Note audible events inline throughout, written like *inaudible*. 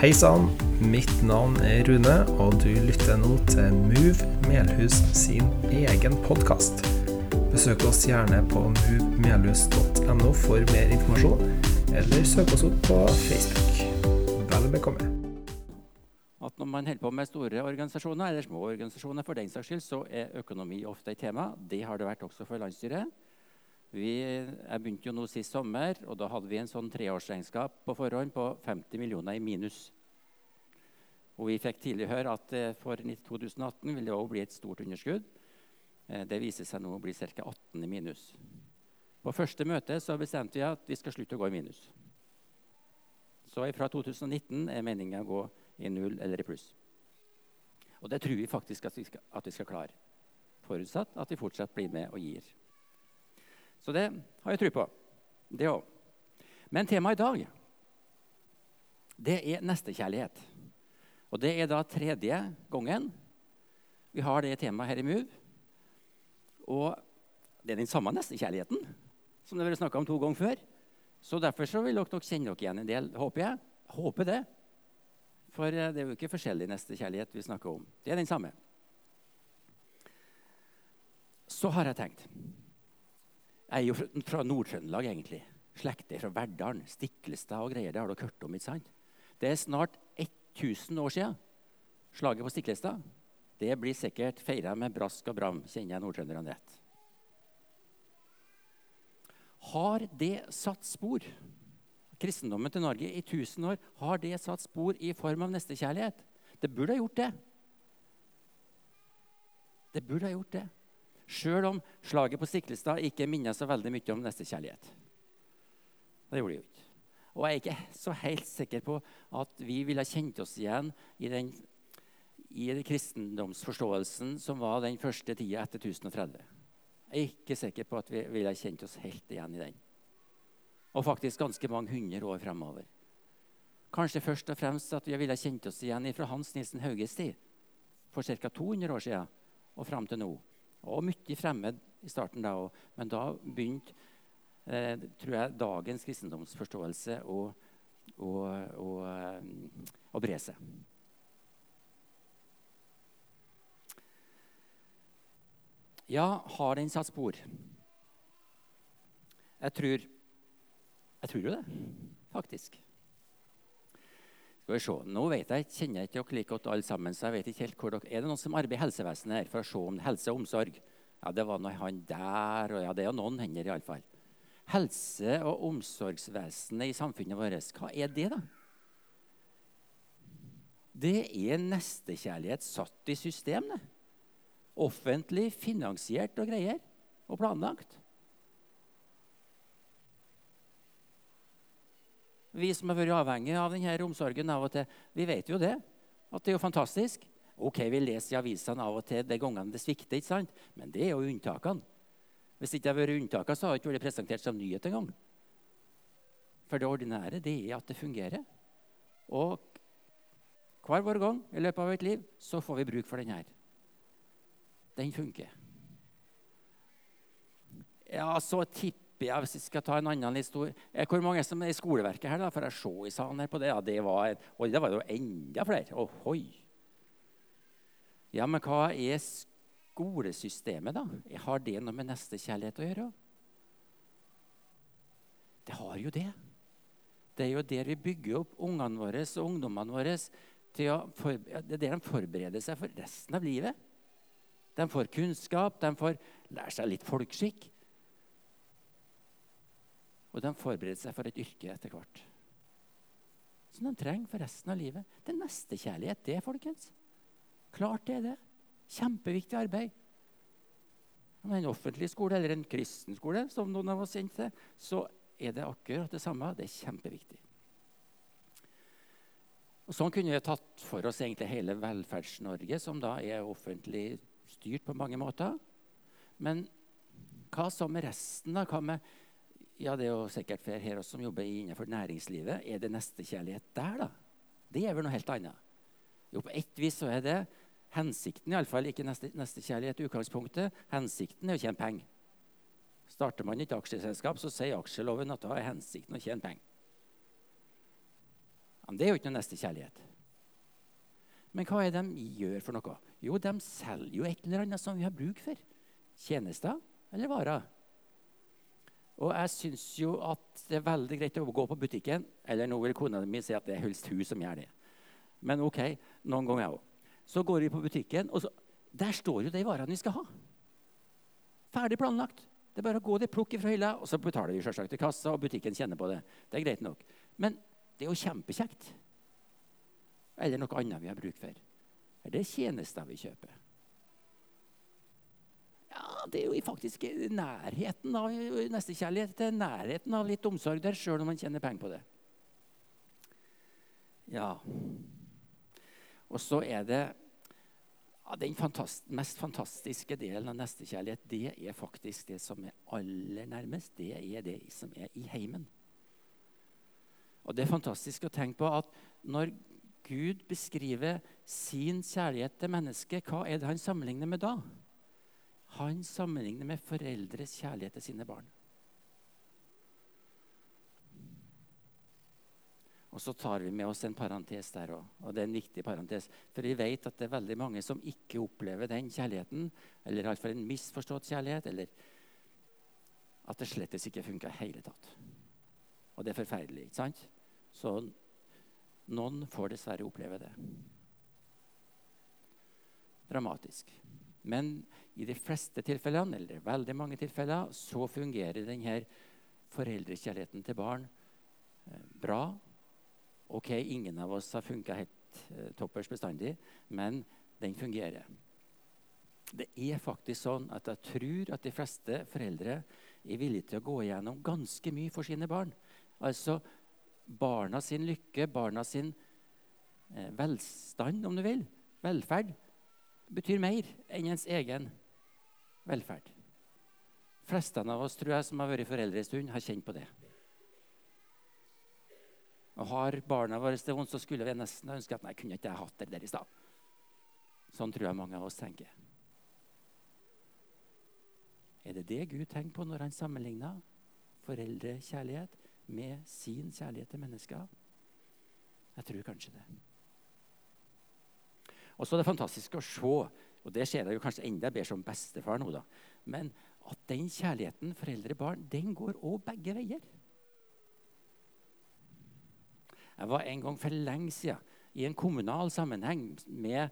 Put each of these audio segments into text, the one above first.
Hei sann, mitt navn er Rune, og du lytter nå til Move Melhus sin egen podkast. Besøk oss gjerne på movemelhus.no for mer informasjon, eller søk oss opp på Facebook. Vel bekomme. At når man holder på med store organisasjoner, eller små organisasjoner for den saks skyld, så er økonomi ofte et tema. Det har det vært også for landsstyret. Vi, jeg begynte jo nå sist sommer, og da hadde vi en sånn treårsregnskap på forhånd på 50 millioner i minus. Og vi fikk tidlig høre at eh, for 2018 vil det òg bli et stort underskudd. Eh, det viser seg nå å bli ca. 18 i minus. På første møte bestemte vi at vi skal slutte å gå i minus. Så fra 2019 er meninga å gå i null eller i pluss. Og det tror vi faktisk at vi skal, at vi skal klare. Forutsatt at vi fortsatt blir med og gir. Så det har jeg tro på. Det òg. Men temaet i dag det er nestekjærlighet. Og det er da tredje gangen vi har det temaet her i MOVE. Og det er den samme nestekjærligheten som det har vært snakka om to ganger før. Så derfor så vil dere nok kjenne dere igjen en del, håper jeg. Håper det. For eh, det er jo ikke forskjellig nestekjærlighet vi snakker om. Det er den samme. Så har jeg tenkt jeg er jo fra Nord-Trøndelag, egentlig. Slekter fra Verdalen, Stiklestad og greier. Det har dere hørt om, ikke sant? Det er snart 1000 år siden slaget på Stiklestad. Det blir sikkert feira med brask og bram, kjenner jeg nordtrønderne rett. Har det satt spor? Kristendommen til Norge i 1000 år har det satt spor i form av nestekjærlighet? Det burde ha gjort det. Det burde ha gjort det. Sjøl om slaget på Stiklestad ikke minner så veldig mye om nestekjærlighet. Det gjorde det jo ikke. Og jeg er ikke så helt sikker på at vi ville kjent oss igjen i den, i den kristendomsforståelsen som var den første tida etter 1030. Jeg er ikke sikker på at vi ville kjent oss helt igjen i den. Og faktisk ganske mange hundre år fremover. Kanskje først og fremst at vi ville kjent oss igjen fra Hans Nilsen Hauges tid for ca. 200 år siden og fram til nå. Og mye fremmed i starten da òg. Men da begynte eh, tror jeg, dagens kristendomsforståelse å, å, å, bre seg. Ja, har den satt spor? Jeg tror Jeg tror jo det, faktisk. Skal vi se. Nå vet jeg, kjenner jeg ikke dere like godt alle sammen, så jeg vet ikke helt hvor dere Er det noen som arbeider i helsevesenet her for å se om helse og omsorg? Ja, det var noe han der, og ja, det er jo noen hender iallfall. Helse- og omsorgsvesenet i samfunnet vårt, hva er det, da? Det er nestekjærlighet satt i system. det. Offentlig finansiert og greier. Og planlagt. Vi som har vært avhengig av denne omsorgen av og til, vi vet jo det. At det er jo fantastisk. Ok, Vi leser i avisene av og til de gangene det svikter, ikke sant? men det er jo unntakene. Hvis det ikke hadde vært unntaket, så hadde det ikke vært presentert som nyhet engang. For det ordinære det er at det fungerer. Og hver vår gang i løpet av et liv så får vi bruk for den her. Den funker. Ja, så tipper jeg, hvis jeg skal ta en annen historie eh, Hvor mange som er i skoleverket her? da, For jeg så i salen her på det. Ja, det var, og det var jo enda flere. Ohoi. Ja, men hva er skolesystemet, da? Har det noe med nestekjærlighet å gjøre? Det har jo det. Det er jo der vi bygger opp ungene våre og ungdommene våre. det er der de forbereder seg for resten av livet. De får kunnskap, de får lære seg litt folkeskikk. Og de forbereder seg for et yrke etter hvert. Som de trenger for resten av livet. Det er nestekjærlighet, det, folkens. Klart det er det. Kjempeviktig arbeid. Om det er en offentlig skole eller en kristen skole, som noen av oss kjenner til, så er det akkurat det samme. Det er kjempeviktig. Og Sånn kunne vi tatt for oss egentlig hele Velferds-Norge, som da er offentlig styrt på mange måter. Men hva så med resten? da? Hva med ja, det er jo sikkert flere her også som jobber innenfor næringslivet. Er det nestekjærlighet der, da? Det er vel noe helt annet. Jo, på ett vis så er det hensikten, iallfall ikke neste, nestekjærlighet i utgangspunktet. Hensikten er å tjene penger. Starter man et aksjeselskap, så sier aksjeloven at da er hensikten å tjene penger. Men det er jo ikke noe nestekjærlighet. Men hva er det de gjør for noe? Jo, de selger jo et eller annet som vi har bruk for. Tjenester eller varer. Og jeg syns jo at det er veldig greit å gå på butikken. Eller nå vil kona mi si at det er helst hun som gjør det. Men ok, noen ganger òg. Så går vi på butikken, og så, der står jo de varene vi skal ha. Ferdig planlagt. Det er bare å gå det plukke fra hylla, og så betaler vi selvsagt til kassa, og butikken kjenner på det. Det er greit nok. Men det er jo kjempekjekt. Eller noe annet vi har bruk for. Er det tjenester vi kjøper? Ja, Det er jo faktisk nærheten av nestekjærlighet. Det er nærheten av litt omsorg der, sjøl om man tjener penger på det. Ja. Og så er det ja, Den fantast mest fantastiske delen av nestekjærlighet det er faktisk det som er aller nærmest. Det er det som er i heimen. Og Det er fantastisk å tenke på at når Gud beskriver sin kjærlighet til mennesket, hva er det han sammenligner med da? Han sammenligner med foreldres kjærlighet til sine barn. Og så tar vi med oss en parentes der òg. Og det er en viktig parentes. For vi vet at det er veldig mange som ikke opplever den kjærligheten, eller iallfall en misforstått kjærlighet, eller at det slettes ikke funker i hele tatt. Og det er forferdelig, ikke sant? Så noen får dessverre oppleve det. Dramatisk. Men i de fleste tilfellene, eller veldig mange tilfeller, så fungerer denne foreldrekjærligheten til barn eh, bra Ok, ingen av oss har funka helt eh, toppers bestandig, men den fungerer. Det er faktisk sånn at jeg tror at de fleste foreldre er villige til å gå igjennom ganske mye for sine barn. Altså barna sin lykke, barna sin eh, velstand, om du vil, velferd, betyr mer enn ens egen velferd. De fleste av oss tror jeg, som har vært foreldre en stund, har kjent på det. Og har barna våre det vondt, så skulle vi nesten ønske at nei, kunne ikke jeg hatt det der i stad. Sånn tror jeg mange av oss tenker. Er det det Gud tenker på når han sammenligner foreldrekjærlighet med sin kjærlighet til mennesker? Jeg tror kanskje det. Og så er det fantastisk å se, og det ser jeg jo kanskje enda bedre som bestefar nå, da, men at den kjærligheten foreldre-barn, den går òg begge veier. Jeg var en gang for lenge siden i en kommunal sammenheng med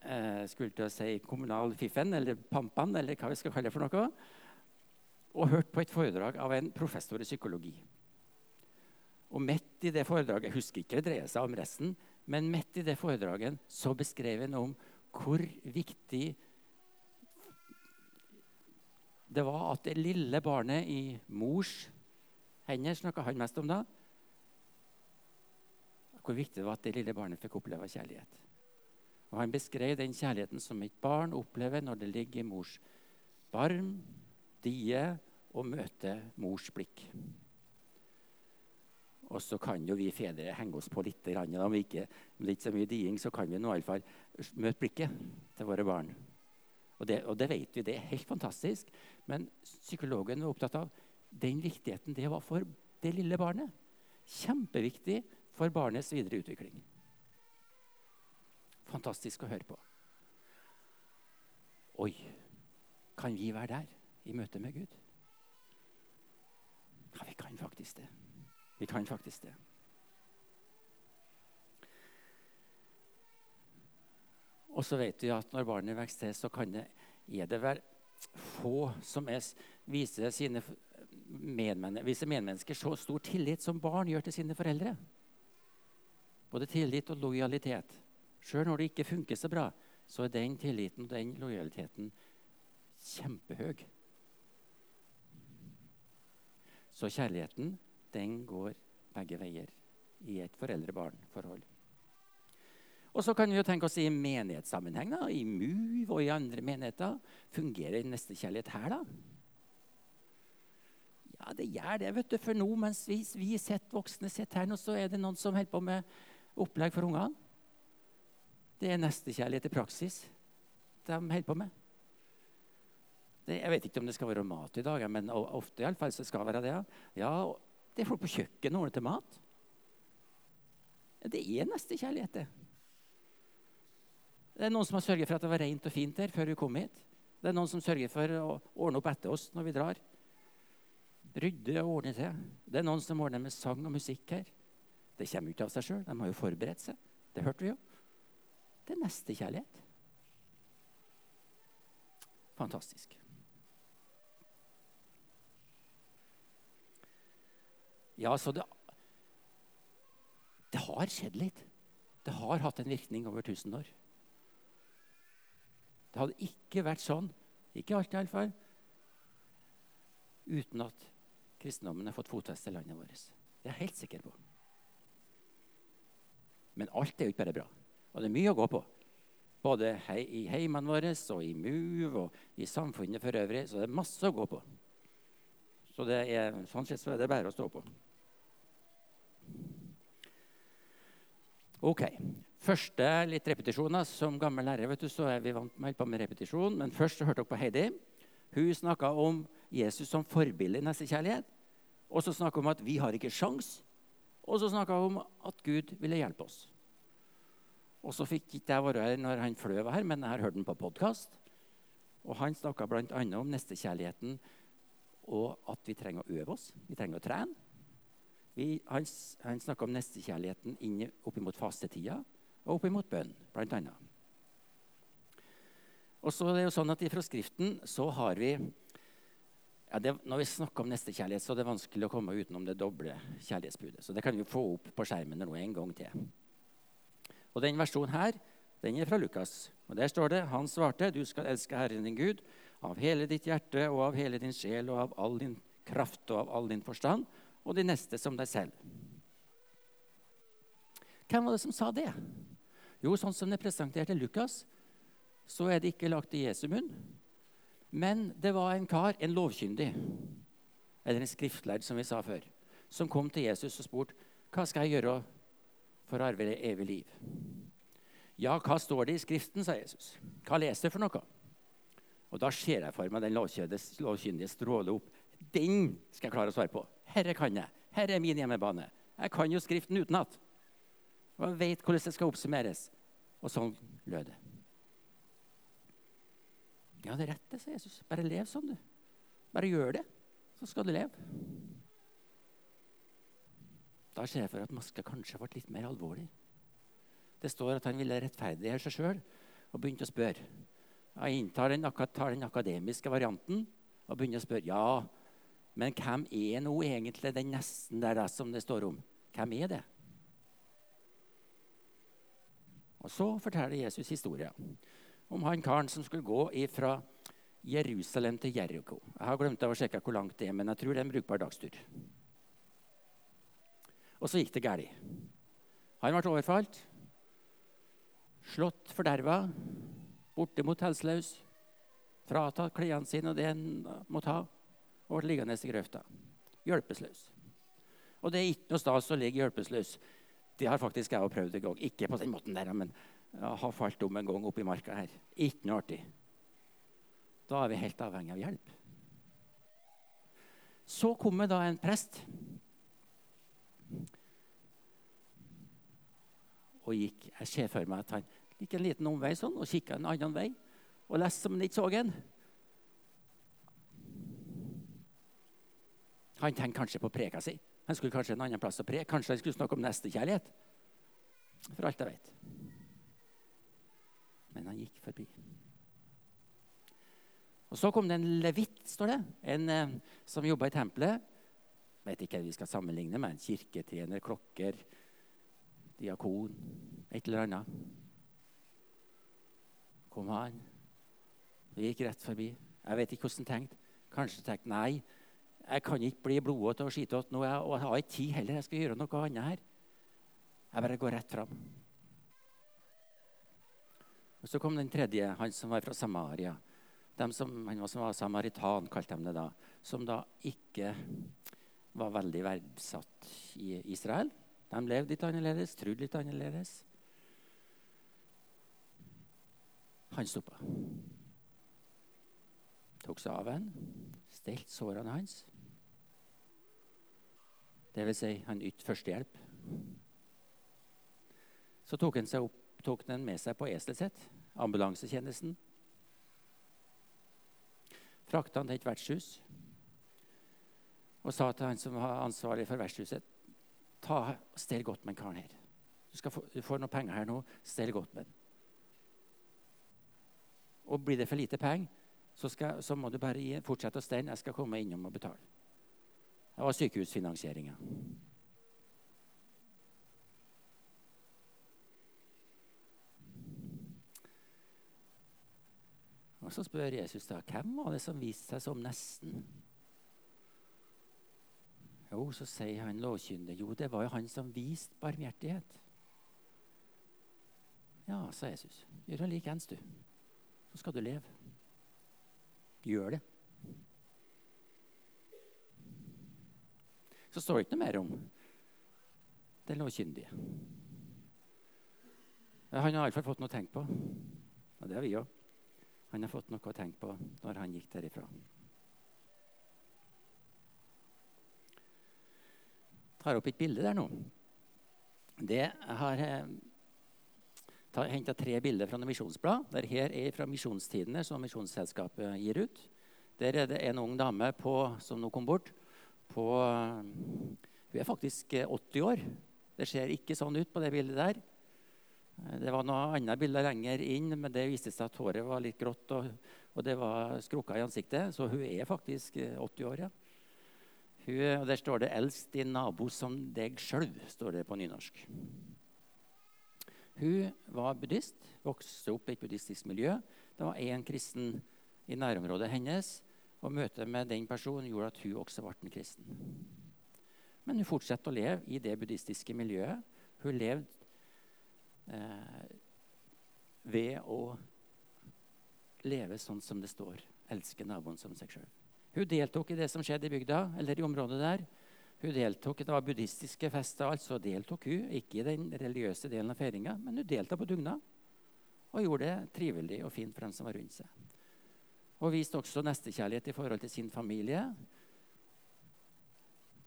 eh, skulle til å si kommunalfiffen, eller pampan, eller hva vi skal kalle det for noe, og hørte på et foredrag av en professor i psykologi. Og midt i det foredraget, Jeg husker ikke det dreier seg om resten, men midt i det foredraget så beskrev han om hvor viktig det var at det lille barnet i mors hender snakka han mest om da, hvor viktig det var at det lille barnet fikk oppleve kjærlighet. Og Han beskrev den kjærligheten som et barn opplever når det ligger i mors barm, die og møter mors blikk. Og så kan jo vi fedre henge oss på litt. Om ikke, om det er ikke så mye diing, så kan vi nå iallfall møte blikket til våre barn. Og det, og det, vet vi, det er helt fantastisk. Men psykologen var opptatt av den viktigheten det var for det lille barnet. Kjempeviktig for barnets videre utvikling. Fantastisk å høre på. Oi, kan vi være der i møte med Gud? Ja, vi kan faktisk det. Vi kan faktisk det. Og så vet vi at når barnet vokser til, så det, er det vel få som er, viser, sine medmen, viser medmennesker så stor tillit som barn gjør til sine foreldre. Både tillit og lojalitet. Sjøl når det ikke funker så bra, så er den tilliten og den lojaliteten kjempehøy. Så kjærligheten, den går begge veier i et foreldre-barn-forhold. Og så kan vi jo tenke oss i menighetssammenheng, da, i MUV og i andre menigheter. Fungerer nestekjærlighet her, da? Ja, det gjør det. vet du, For nå, mens vi, vi sitter voksne sitter her, nå, så er det noen som holder på med opplegg for ungene. Det er nestekjærlighet i praksis de holder på med. Det, jeg vet ikke om det skal være mat i dag, men ofte i alle fall så skal det være det. Ja, det er folk på kjøkkenet og ordner til mat. Det er nestekjærlighet, det. Det er noen som har sørget for at det var rent og fint her før vi kom hit. Det er noen som sørger for å ordne opp etter oss når vi drar. Rydde og ordne til. Det er noen som ordner med sang og musikk her. Det kommer ikke av seg sjøl. De har jo forberedt seg. Det hørte vi jo. Det er nestekjærlighet. Fantastisk. Ja, så det, det har skjedd litt. Det har hatt en virkning over 1000 år. Det hadde ikke vært sånn, ikke alltid iallfall, uten at kristendommen har fått fotfeste i landet vårt. Det er jeg helt sikker på. Men alt er jo ikke bare bra. Og det er mye å gå på. Både i heimene våre og i MUV og i samfunnet for øvrig. Så det er masse å gå på. Så det er, sånn sett så er det bare å stå på. Ok. Første litt repetisjoner. Som gammel lærer vet du, så er vi vant med, med repetisjon. Men først så hørte dere på Heidi. Hun snakka om Jesus som forbilde i nestekjærlighet. Og så snakka om at vi har ikke sjans. Og så snakka hun om at Gud ville hjelpe oss. Og så fikk ikke jeg være her når han fløy her, men jeg har hørt den på podkast. Og han snakka bl.a. om nestekjærligheten og at vi trenger å øve oss. Vi trenger å trene. Vi, han han snakka om nestekjærligheten oppimot fastetida og oppimot bønn, annet. Og så er det jo sånn at Fra Skriften så har vi ja, det, Når vi snakker om nestekjærlighet, så er det vanskelig å komme utenom det doble kjærlighetsbudet. Så det kan vi få opp på skjermen nå en gang til. Og Den versjonen her den er fra Lukas. Og Der står det Han svarte, du skal elske Herren din Gud av hele ditt hjerte og av hele din sjel og av all din kraft og av all din forstand, og de neste som deg selv. Hvem var det som sa det? Jo, sånn som det presenterte Lukas, så er det ikke lagt i Jesu munn. Men det var en kar, en lovkyndig, eller en skriftlærd, som vi sa før, som kom til Jesus og spurte hva skal jeg gjøre for å arve evig liv. Ja, hva står det i Skriften, sa Jesus. Hva leser du for noe? Og Da ser jeg for meg den lovkyndige stråle opp. Den skal jeg klare å svare på. Herre kan jeg. Herre er min hjemmebane. Jeg kan jo Skriften utenat. Og jeg vet hvordan det skal oppsummeres. Og sånn lød det. Ja, det er rett, det, sier Jesus. Bare lev sånn, du. Bare gjør det, så skal du leve. Da ser jeg for at maska kanskje ble litt mer alvorlig. Det står at han ville rettferdiggjøre seg sjøl og begynte å spørre. Jeg inntar den, tar den akademiske varianten og begynner å spørre ja, men hvem er nå egentlig den nesten der da, som det står om? Hvem er det? Og Så forteller Jesus historien om han karen som skulle gå fra Jerusalem til Jeriko. Jeg har glemt å sjekke hvor langt det er, men jeg tror det er en brukbar dagstur. Og så gikk det galt. Han ble overfalt, slått forderva, bortimot helseløs, fratatt klærne sine og det han måtte ha, og ble liggende i grøfta. Hjelpeløs. Og det er ikke noe stas å ligge hjelpeløs. Det har faktisk jeg prøvd en gang. Ikke på den måten der, men jeg har falt om en gang oppi marka her. Ikke noe artig. Da er vi helt avhengig av hjelp. Så kommer da en prest og gikk. Jeg ser for meg at han gikk en liten omvei sånn, og kikka en annen vei og leste som han ikke så en. Han tenkte kanskje på preka si. Han skulle kanskje en annen plass å preke. Kanskje han skulle snakke om nestekjærlighet. For alt jeg vet. Men han gikk forbi. Og Så kom det en levitt, står det, en eh, som jobba i tempelet. Vet ikke hva vi skal sammenligne med. En kirketjener, klokker, diakon, et eller annet. Kom han. Vi gikk rett forbi. Jeg vet ikke hvordan han tenkte. Kanskje tenkte nei, jeg kan ikke bli blodete og skitete nå. Og jeg har ikke tid heller. Jeg skal gjøre noe annet her. Jeg bare går rett fram. Og Så kom den tredje, han som var fra Samaria. Som, han som var samaritan, kalte de det da. Som da ikke var veldig verdsatt i Israel. De levde litt annerledes, trodde litt annerledes. Han stoppa. Tok seg av ham, stelte sårene hans. Det vil si, han ytte førstehjelp. Så tok han, seg opp, tok den med seg på eselet sitt, ambulansetjenesten. Frakta han til et vertshus og sa til han som var ansvarlig for vertshuset ta, Stell godt med karen her. Du, få, du får noen penger her nå. Stell godt med den. Og blir det for lite penger, så, så må du bare gi, fortsette å stelle. Jeg skal komme innom og betale. Det var sykehusfinansieringa. Og Så spør Jesus da, hvem var det som viste seg som nesten. Jo, så sier han lovkyndig, jo, det var jo han som viste barmhjertighet. Ja, sa Jesus, gjør det likeens, du. Så skal du leve. Gjør det. Så står det ikke noe mer om den lovkyndige. Han har iallfall fått noe å tenke på. Og det har vi òg. Han har fått noe å tenke på når han gikk derifra. Jeg tar opp et bilde der nå. Det har eh, henta tre bilder fra noen misjonsblad. Dette er fra Misjonstidene, som Misjonsselskapet gir ut. Der er det en ung dame på, som nå kom bort. På, hun er faktisk 80 eh, år. Det ser ikke sånn ut på det bildet der. Eh, det var noe annet bilde lenger inn, men det viste seg at håret var litt grått og, og det var skrukka i ansiktet. Så hun er faktisk 80 eh, år, ja. Hun, og Der står det 'Elsk din nabo som deg sjøl', står det på nynorsk. Hun var buddhist, vokste opp i et buddhistisk miljø. Det var én kristen i nærområdet hennes, og møtet med den personen gjorde at hun også ble en kristen. Men hun fortsatte å leve i det buddhistiske miljøet. Hun levde eh, ved å leve sånn som det står. Elske naboen som seg sjøl. Hun deltok i det som skjedde i bygda, eller i området der. Hun deltok, Det var buddhistiske fester, altså deltok hun. Ikke i den religiøse delen av feiringa, men hun deltok på dugnad. Og gjorde det trivelig og fint for dem som var rundt seg. Og viste også nestekjærlighet i forhold til sin familie.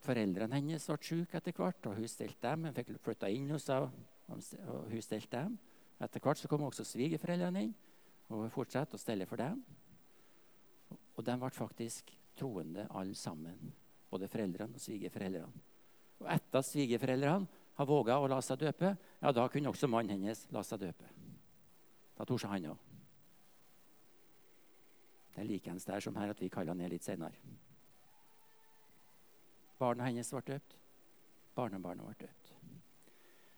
Foreldrene hennes ble syke etter hvert, og hun stelte dem. Hun fikk flytta inn hos seg, og hun stelte dem. Etter hvert så kom også svigerforeldrene inn, og hun fortsatte å stelle for dem. Og de ble faktisk troende alle sammen. Både foreldrene og svigerforeldrene. Og etter at svigerforeldrene har våga å la seg døpe, ja, da kunne også mannen hennes la seg døpe. Da torde han òg. Det er likeens der som her at vi kaller ned litt senere. Barna hennes ble døpt. Barnebarnet ble døpt.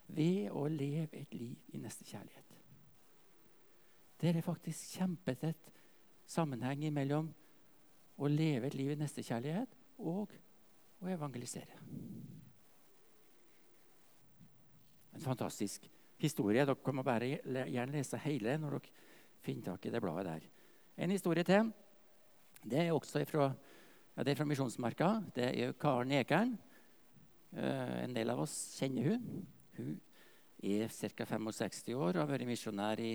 Ved å leve et liv i nestekjærlighet. Det er faktisk kjempetett sammenheng mellom å leve et liv i nestekjærlighet og å evangelisere. En fantastisk historie. Dere kan bare gjerne lese hele når dere finner tak i det bladet der. En historie til. Det er også fra, ja, Misjonsmarka. Det er Karen Ekern. Uh, en del av oss kjenner hun. Hun er ca. 65 år og har vært misjonær i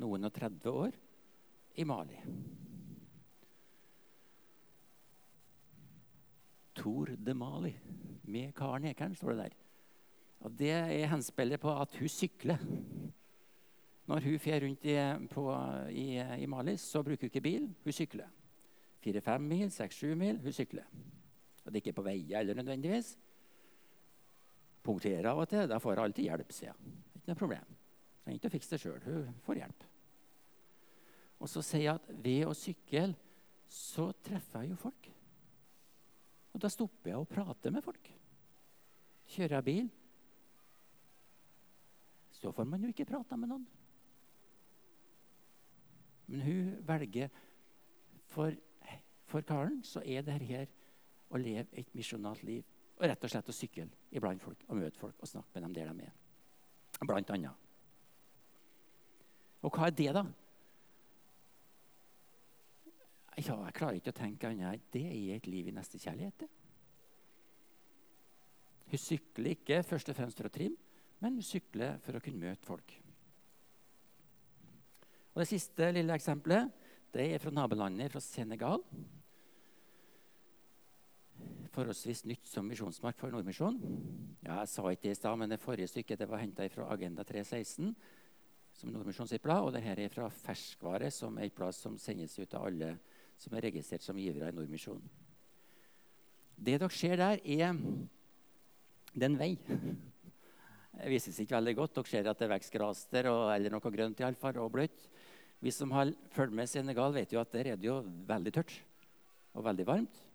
noen og 30 år i Mali. Tor de Mali med Karen Ekern, står det der. Og Det er henspillet på at hun sykler. Når hun fer rundt i, på, i, i, Mali, så bruker hun ikke bil. Hun sykler. Fire-fem mil, seks-sju mil. Hun sykler. Og det er ikke på veier eller nødvendigvis. Punkterer av og til. Da får hun alltid hjelp, sier hun. Ikke noe problem. Trenger ikke å fikse det sjøl. Hun får hjelp. Og så sier jeg at ved å sykle så treffer jeg jo folk. Og da stopper jeg og prater med folk. Kjører jeg bil, så får man jo ikke prata med noen. Men hun velger For, for Karen så er det her å leve et misjonalt liv. Og rett og slett å sykle iblant folk og møte folk og snakke med dem der de er. Blant annet. Og hva er det, da? Ja, jeg klarer ikke å tenke annet. Det er et liv i nestekjærlighet. Hun sykler ikke først og fremst for å trimme, men hun sykler for å kunne møte folk. Og Det siste lille eksempelet det er fra nabolandet, fra Senegal. Forholdsvis nytt som misjonsmark for Nordmisjon. Ja, jeg sa ikke det i stad, men det forrige stykket det var henta fra Agenda 316, som Nordmisjon sitt blad, og dette er fra Ferskvare, som er et blad som sendes ut av alle som er registrert som givere i Nordmisjon. Det dere ser der, er den vei. Det vises ikke veldig godt. Dere ser at det vokser gras der, eller noe grønt i alle fall, og bløtt. Vi som har fulgt med Senegal, vet jo at der er det jo veldig tørt og veldig varmt.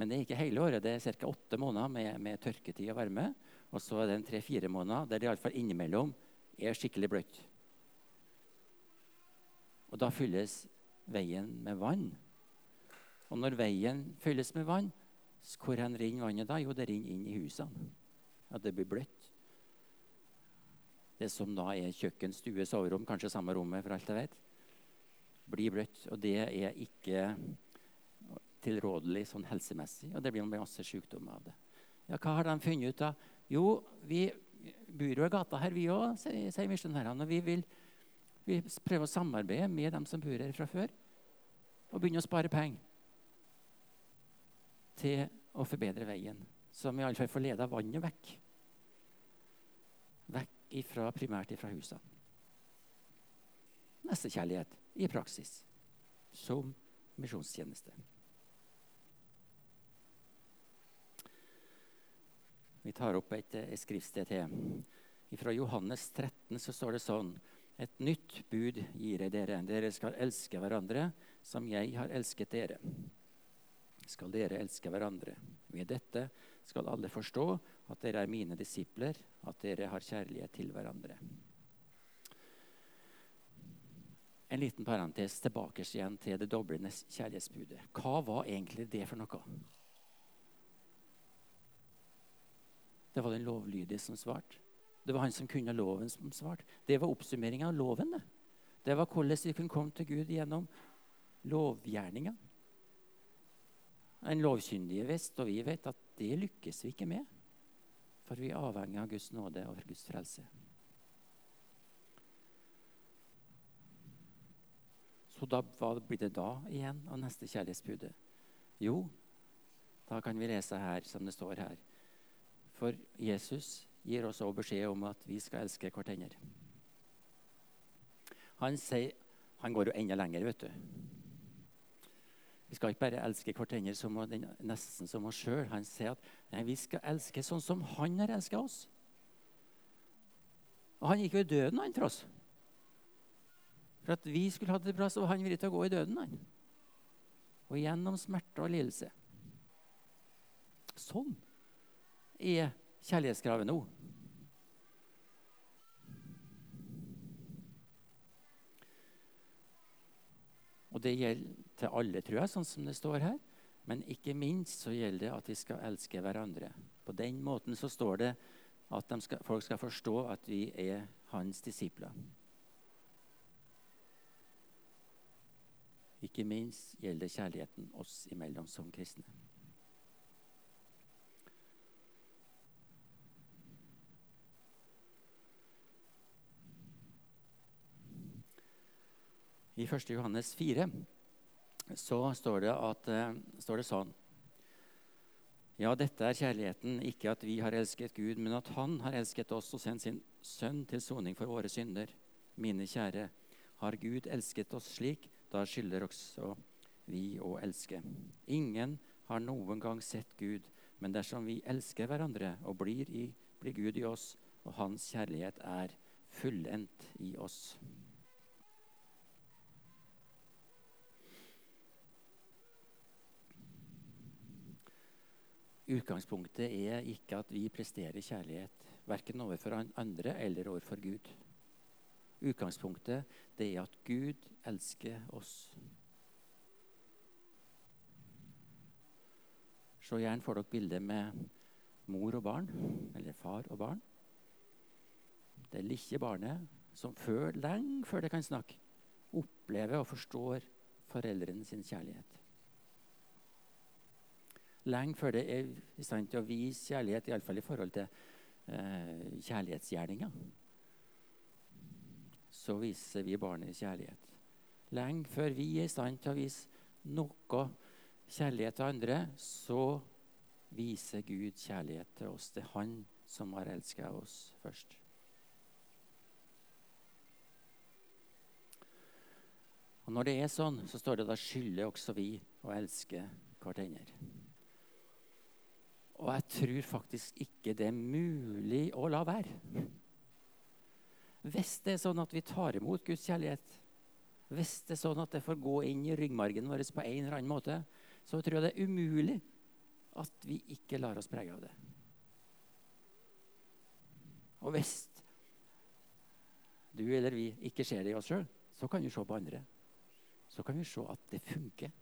Men det er ikke hele året. Det er ca. åtte måneder med, med, tørketid og varme. Og så er det tre-fire måneder der det iallfall innimellom er skikkelig bløtt. Og da fylles veien med vann. Og når veien fylles med vann, hvor renner vannet da? Jo, det renner inn i husene. At det blir bløtt. Det som da er kjøkken, stue, soverom, kanskje samme rommet, for alt jeg vet, blir bløtt. Og det er ikke tilrådelig sånn helsemessig, og det blir masse sykdommer av det. Ja, Hva har de funnet ut av? Jo, vi bor jo i gata her, vi òg, sier misjonærene. Og vi vil vi prøve å samarbeide med dem som bor her fra før, og begynne å spare penger til å forbedre veien, som iallfall får leda vannet vekk. Vekk ifra, primært ifra husene. Nestekjærlighet i praksis som misjonstjeneste. Vi tar opp et, et skriftsted til. Fra Johannes 13 så står det sånn Et nytt bud gir jeg dere. Dere skal elske hverandre som jeg har elsket dere skal dere elske hverandre. Ved dette skal alle forstå at dere er mine disipler, at dere har kjærlighet til hverandre. En liten parentes tilbake igjen til det doblende kjærlighetsbudet. Hva var egentlig det for noe? Det var den lovlydige som svarte. Det var han som kunne loven, som svarte. Det var oppsummeringa av loven. Det. det var hvordan vi kunne komme til Gud gjennom lovgjerninga. En lovkyndige visste, og vi vet, at det lykkes vi ikke med. For vi er avhengig av Guds nåde og Guds frelse. Så da, hva blir det da igjen av neste kjærlighetsbudet? Jo, da kan vi lese her, som det står her. For Jesus gir oss også beskjed om at vi skal elske hverandre. Han, sier, han går jo enda lenger, vet du. Vi skal ikke bare elske hverandre nesten som oss sjøl. Han sier at nei, vi skal elske sånn som han har elska oss. Og han gikk jo i døden han for oss. For at vi skulle ha det bra, så var han villig til å gå i døden. han. Og gjennom smerte og lidelse. Sånn er kjærlighetskravet nå. Og det gjelder til alle, tror jeg, sånn som det står her. Men ikke minst så gjelder det at vi skal elske hverandre. På den måten så står det at skal, folk skal forstå at vi er hans disipler. Ikke minst gjelder kjærligheten oss imellom som kristne. I 1. Johannes 4 så står det, at, uh, står det sånn Ja, dette er kjærligheten, ikke at vi har elsket Gud, men at Han har elsket oss og sendt sin sønn til soning for våre synder. Mine kjære, har Gud elsket oss slik, da skylder også vi å elske. Ingen har noen gang sett Gud, men dersom vi elsker hverandre og blir, i, blir Gud i oss, og Hans kjærlighet er fullendt i oss. Utgangspunktet er ikke at vi presterer kjærlighet, verken overfor andre eller overfor Gud. Utgangspunktet det er at Gud elsker oss. Se gjerne for dere bildet med mor og barn, eller far og barn. Det lille barnet som før, lenge før det kan snakke, opplever og forstår foreldrene sin kjærlighet lenge før det er i stand til å vise kjærlighet, iallfall i forhold til eh, kjærlighetsgjerninga. Så viser vi barnet kjærlighet. Lenge før vi er i stand til å vise noe kjærlighet til andre, så viser Gud kjærlighet til oss. Det er Han som har elska oss først. Og Når det er sånn, så står det da skylder også vi å elske hverandre. Og jeg tror faktisk ikke det er mulig å la være. Hvis det er sånn at vi tar imot Guds kjærlighet, hvis det er sånn at det får gå inn i ryggmargen vår på en eller annen måte, så tror jeg det er umulig at vi ikke lar oss prege av det. Og hvis du eller vi ikke ser det i oss sjøl, så kan vi se på andre. Så kan vi se at det funker.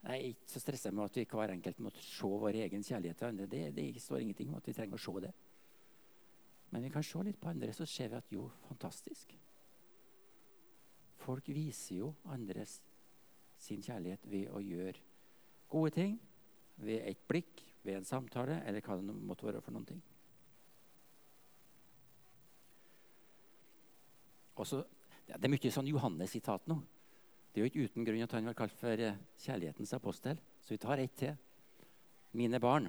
Jeg er ikke så stressa med at vi hver enkelt må se vår egen kjærlighet til andre. Det, det står ingenting om at vi trenger å se det. Men vi kan se litt på andre, så ser vi at jo, fantastisk. Folk viser jo andres sin kjærlighet ved å gjøre gode ting, ved et blikk, ved en samtale, eller hva det måtte være for noen ting. Også, det er mye sånn Johannes-sitat nå. Det er jo ikke uten grunn at han var kalt for eh, kjærlighetens apostel. Så vi tar ett til. Mine barn,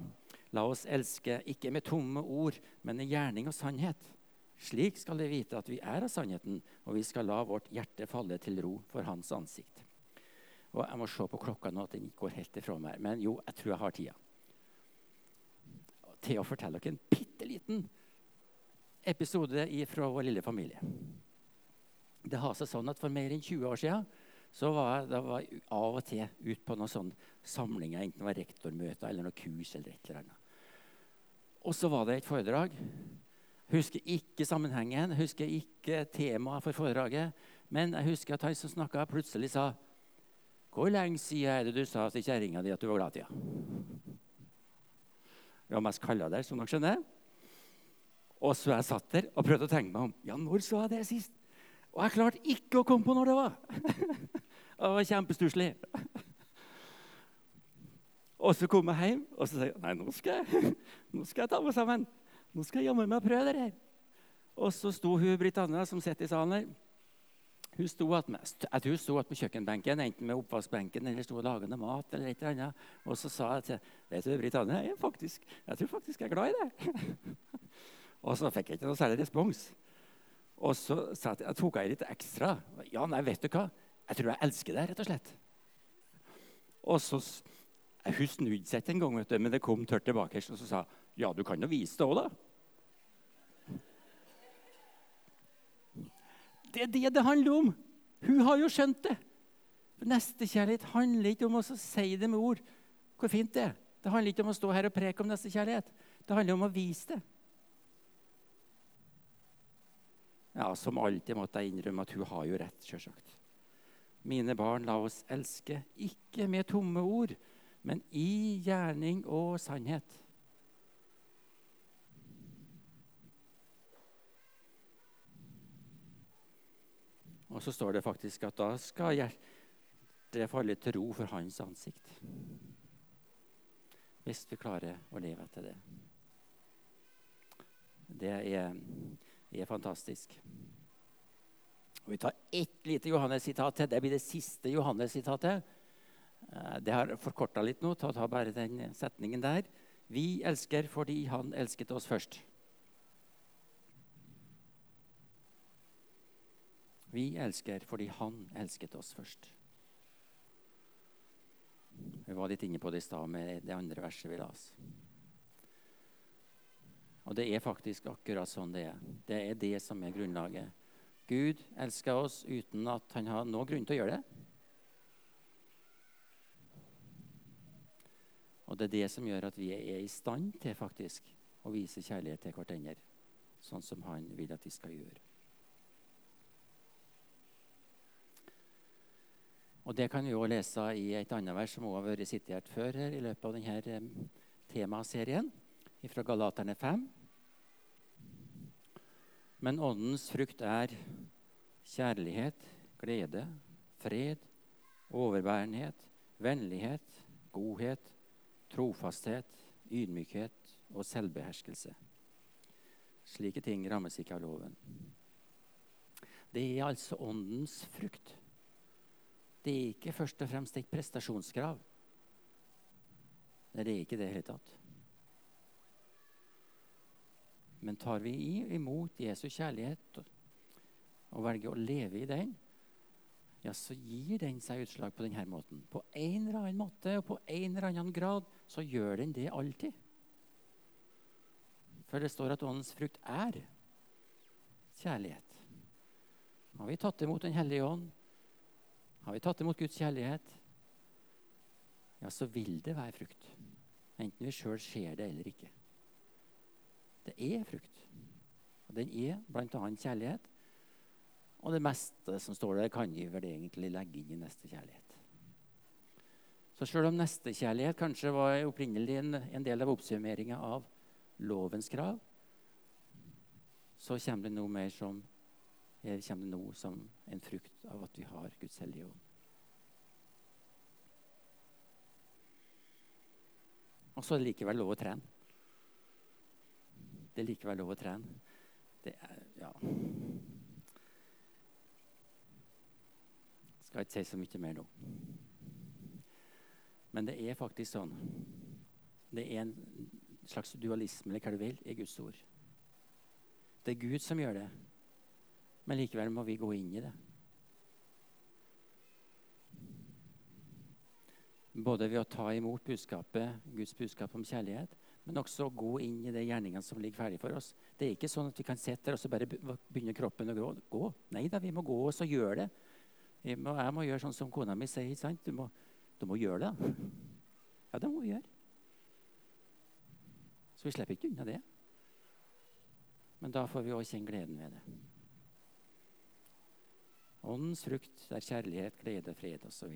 la oss elske ikke med tomme ord, men i gjerning og sannhet. Slik skal de vite at vi er av sannheten, og vi skal la vårt hjerte falle til ro for Hans ansikt. Og Jeg må se på klokka nå at den ikke går helt ifra meg. Men jo, jeg tror jeg har tida. Til å fortelle dere en bitte liten episode fra vår lille familie. Det har seg sånn at For mer enn 20 år siden så var jeg, var jeg av og til ute på noen sånne samlinger, enten det var rektormøter eller noe kurs. eller et eller annet. Og så var det et foredrag. Husker ikke sammenhengen, husker ikke temaet for foredraget. Men jeg husker at han som snakka, plutselig sa Hvor lenge siden er det du sa til kjerringa di at du var glad i henne? Det var mest kalla der, som dere skjønner. Og så jeg satt der og prøvde å tenke meg om. Ja, når sa jeg det sist? Og jeg klarte ikke å komme på når det var. *laughs* det var kjempestusslig. Og så kom jeg hjem og så sa jeg, nei, nå skal jeg, *laughs* nå skal jeg ta meg sammen. Nå skal jeg jammen meg prøve det her. Og så sto hun Britannia, som sitter i salen her. Hun sto jeg hun sto attmed kjøkkenbenken, enten med oppvaskbenken eller sto og lagende mat. eller et eller annet. Og så sa jeg til vet du, Britannia, jeg, faktisk, jeg tror faktisk jeg er glad i det. *laughs* og så fikk jeg ikke noe særlig respons. Og så jeg, jeg tok jeg litt ekstra. Ja, nei, vet du hva? Jeg tror jeg elsker deg, rett og slett. Og så, Hun snudde seg ikke engang, men det kom tørt tilbake og så sa ja, du kan jo vise det òg, da. Det er det det handler om. Hun har jo skjønt det. Nestekjærlighet handler ikke om å si det med ord. Hvor fint det er. Det handler ikke om å stå her og preke om nestekjærlighet. Det handler om å vise det. Ja, Som alltid måtte jeg innrømme at hun har jo rett, sjølsagt. Mine barn, la oss elske, ikke med tomme ord, men i gjerning og sannhet. Og så står det faktisk at da skal hjertet falle til ro for hans ansikt. Hvis vi klarer å leve etter det. Det er er fantastisk. Og vi tar ett lite Johannes-sitat til. Det blir det siste Johannes-sitatet. Eh, det har forkorta litt nå. Ta, ta bare den setningen der. Vi elsker fordi han elsket oss først. Vi elsker fordi han elsket oss først. Vi var litt inne på det i stad med det andre verset vi las. Og det er faktisk akkurat sånn det er. Det er det som er grunnlaget. Gud elsker oss uten at han har noen grunn til å gjøre det. Og det er det som gjør at vi er i stand til faktisk å vise kjærlighet til hverandre, sånn som han vil at vi skal gjøre. Og Det kan vi også lese i et annet vers som også har vært sitert før her i løpet av denne eh, temaserien, fra Galaterne 5. Men åndens frukt er kjærlighet, glede, fred, overbærenhet, vennlighet, godhet, trofasthet, ydmykhet og selvbeherskelse. Slike ting rammes ikke av loven. Det er altså åndens frukt. Det er ikke først og fremst et prestasjonskrav. Det er ikke det i det hele tatt. Men tar vi imot Jesu kjærlighet og velger å leve i den, ja, så gir den seg utslag på denne måten. På en eller annen måte og på en eller annen grad så gjør den det alltid. For det står at åndens frukt er kjærlighet. Har vi tatt imot Den hellige ånd, har vi tatt imot Guds kjærlighet, ja, så vil det være frukt. Enten vi sjøl ser det eller ikke. Det er frukt. Og den er bl.a. kjærlighet. Og det meste som står der, kan vi vel egentlig legge inn i neste kjærlighet. Så selv om nestekjærlighet kanskje var opprinnelig en, en del av oppsummeringa av lovens krav, så kommer det noe mer som, kommer det noe som en frukt av at vi har Guds hellige ånd. Og så er det likevel lov å trene. Det er likevel lov å trene. Det er Ja. Skal ikke si så mye mer nå. Men det er faktisk sånn. Det er en slags dualisme eller hva du vil, i Guds ord. Det er Gud som gjør det, men likevel må vi gå inn i det. Både ved å ta imot budskapet, Guds budskap om kjærlighet, men også gå inn i de gjerningene som ligger ferdig for oss. Det er ikke sånn at vi kan sitte der og så bare begynner kroppen å gå. Nei da, vi må gå og så gjøre det. Jeg må, jeg må gjøre sånn som kona mi sier. sant? Du må, du må gjøre det. Ja, det må vi gjøre. Så vi slipper ikke unna det. Men da får vi òg kjenne gleden ved det. Åndens frukt er kjærlighet, glede, fred osv.